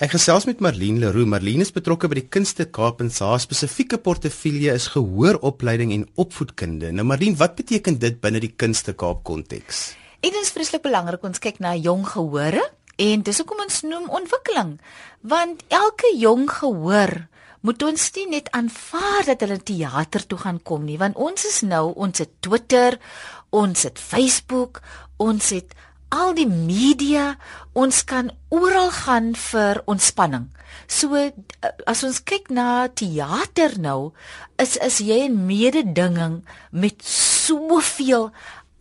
Ek gesels met Marlene Leroux. Marlene is betrokke by die Kunste Kaap en haar spesifieke portefeulje is gehooropleiding en opvoedkunde. Nou Marlene, wat beteken dit binne die Kunste Kaap konteks? Dit is vreeslik belangrik ons kyk na jong gehore en dis hoekom ons noem ontwikkeling. Want elke jong gehoor moet ons nie net aanvaar dat hulle teater toe gaan kom nie, want ons is nou ons het Twitter, ons het Facebook, ons het al die media, ons kan oral gaan vir ontspanning. So as ons kyk na teater nou, is is jy in mededinging met soveel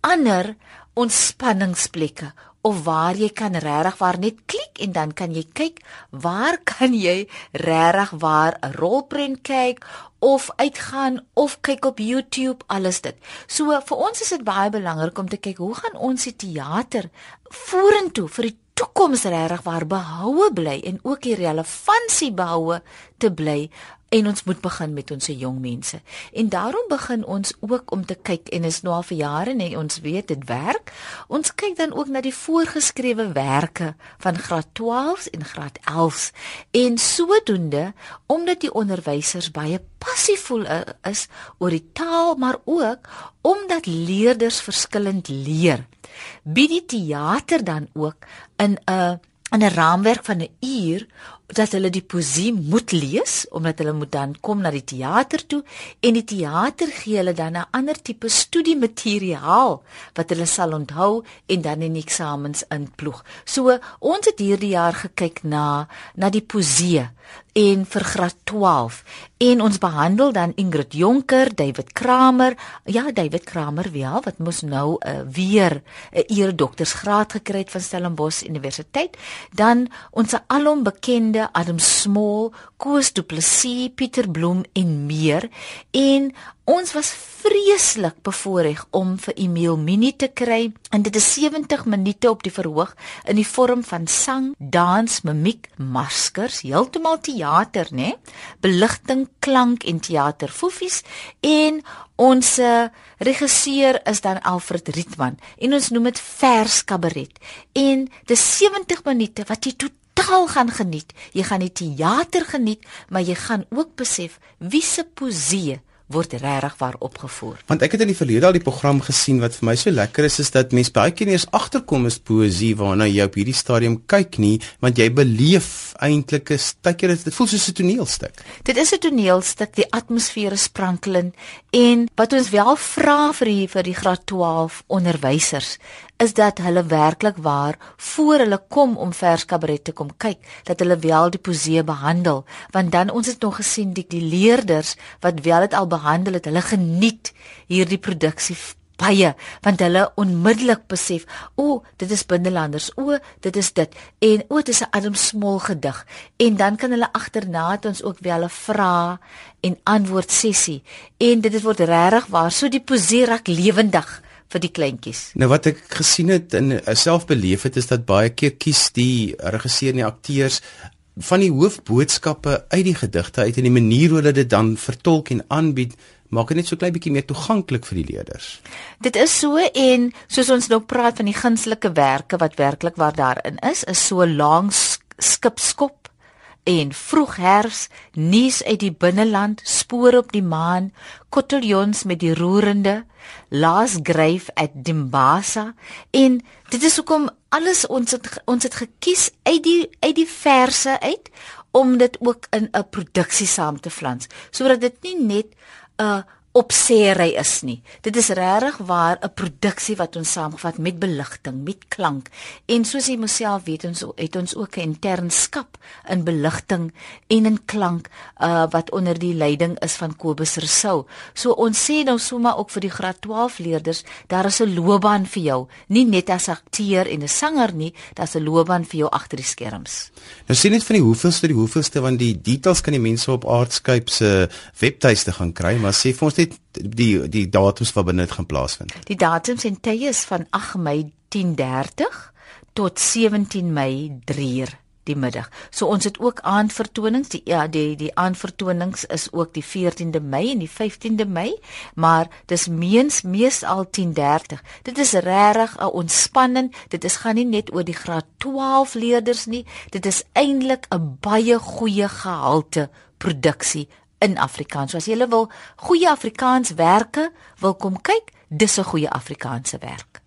ander ontspanningsplekke of waar jy kan regtig waar net klik en dan kan jy kyk waar kan jy regtig waar 'n rolprent kyk of uitgaan of kyk op YouTube alles dit. So vir ons is dit baie belangrik om te kyk hoe gaan ons die teater vorentoe vir die toekoms regtig waar behoue bly en ook die relevantie behoue te bly en ons moet begin met ons jong mense. En daarom begin ons ook om te kyk en is nou al vir jare nee ons weet dit werk. Ons kyk dan ook na die voorgeskrewe werke van graad 12s en graad 11s. En sodoende omdat die onderwysers baie passievol is oor die taal maar ook omdat leerders verskillend leer. Bied die teater dan ook in 'n in 'n raamwerk van 'n uur dat hulle die poesie moet lees omdat hulle moet dan kom na die teater toe en die teater gee hulle dan 'n ander tipe studiemateriaal wat hulle sal onthou en dan in eksamens inploeg. So ons het hierdie jaar gekyk na na die poesie en vir graad 12 en ons behandel dan Ingrid Jonker, David Kramer, ja David Kramer wel wat mos nou uh, weer 'n eer doktorsgraad gekry het van Stellenbosch Universiteit, dan ons alom bekende Adam Small, Koos Du Plessis, Pieter Bloem en meer. En Ons was vreeslik bevoorreg om vir Emil Mini te kry. En dit is 70 minute op die verhoog in die vorm van sang, dans, mimiek, maskers, heeltemal teater, né? Beligting, klank en teater fofies en ons regisseur is dan Alfred Rietman en ons noem dit vers kabaret. En dis 70 minute wat jy totaal gaan geniet. Jy gaan die teater geniet, maar jy gaan ook besef wie se poesie word regtig waar opgevoer. Want ek het in die verlede al die program gesien wat vir my so lekker is is dat mense baie keer nie eens agterkom is poesie waarna jy op hierdie stadium kyk nie, want jy beleef eintlik 'n stukkie dit voel soos 'n toneelstuk. Dit is 'n toneelstuk, die atmosfeer is sprankelend en wat ons wel vra vir die vir die graad 12 onderwysers is dat hulle werklik waar voor hulle kom om vers kabaret te kom kyk dat hulle wel die poesie behandel want dan ons het nog gesien die, die leerders wat wel dit al behandel het hulle geniet hierdie produksie baie want hulle onmiddellik besef o dit is binnelanders o dit is dit en o dit is 'n Adam Small gedig en dan kan hulle agterna het ons ook wel 'n vrae en antwoord sessie en dit word regtig waar so die poesie raak lewendig vir die kleintjies. Nou wat ek gesien het en eh, self beleef het is dat baie keer kies die regisseur en die akteurs van die hoofboodskappe uit die gedigte uit en die manier hoe hulle dit dan vertolk en aanbied maak dit net so klein bietjie meer toeganklik vir die leerders. Dit is so en soos ons nou praat van die gunstelike werke wat werklik waar daarin is, is so lank skipskop en vroeg herfs nuus uit die binneland spoor op die maan koteljons met die roerende last grave at dimbasa. En dit is hoekom alles ons het, ons het gekies uit die uit die verse uit om dit ook in 'n produksie saam te flans sodat dit nie net 'n uh, opseery is nie. Dit is regtig waar 'n produksie wat ons saamgevat met beligting, met klank. En soos jy myself weet ons het ons ook 'n intern skap in beligting en in klank uh wat onder die leiding is van Kobus Rousseau. So ons sê nou sommer ook vir die graad 12 leerders, daar is 'n loopbaan vir jou, nie net as akteur en 'n sanger nie, daar's 'n loopbaan vir jou agter die skerms. Nou sien net van die hoeveelste die hoeveelste want die details kan die mense op Artscape se webtuiste gaan kry, maar sê vir ons net die die datums wat binne dit gaan plaasvind. Die datums en tye is van 8 Mei 10:30 tot 17 Mei 3:00 die middag. So ons het ook aandvertonings. Die ja, die die aandvertonings is ook die 14de Mei en die 15de Mei, maar dis meens meesal 10:30. Dit is regtig 'n ontspannend. Dit is gaan nie net oor die graad 12 leerders nie. Dit is eintlik 'n baie goeie gehalte produksie in Afrikaans. So as jy wil goeie Afrikaans werke wil kom kyk, dis 'n goeie Afrikaanse werk.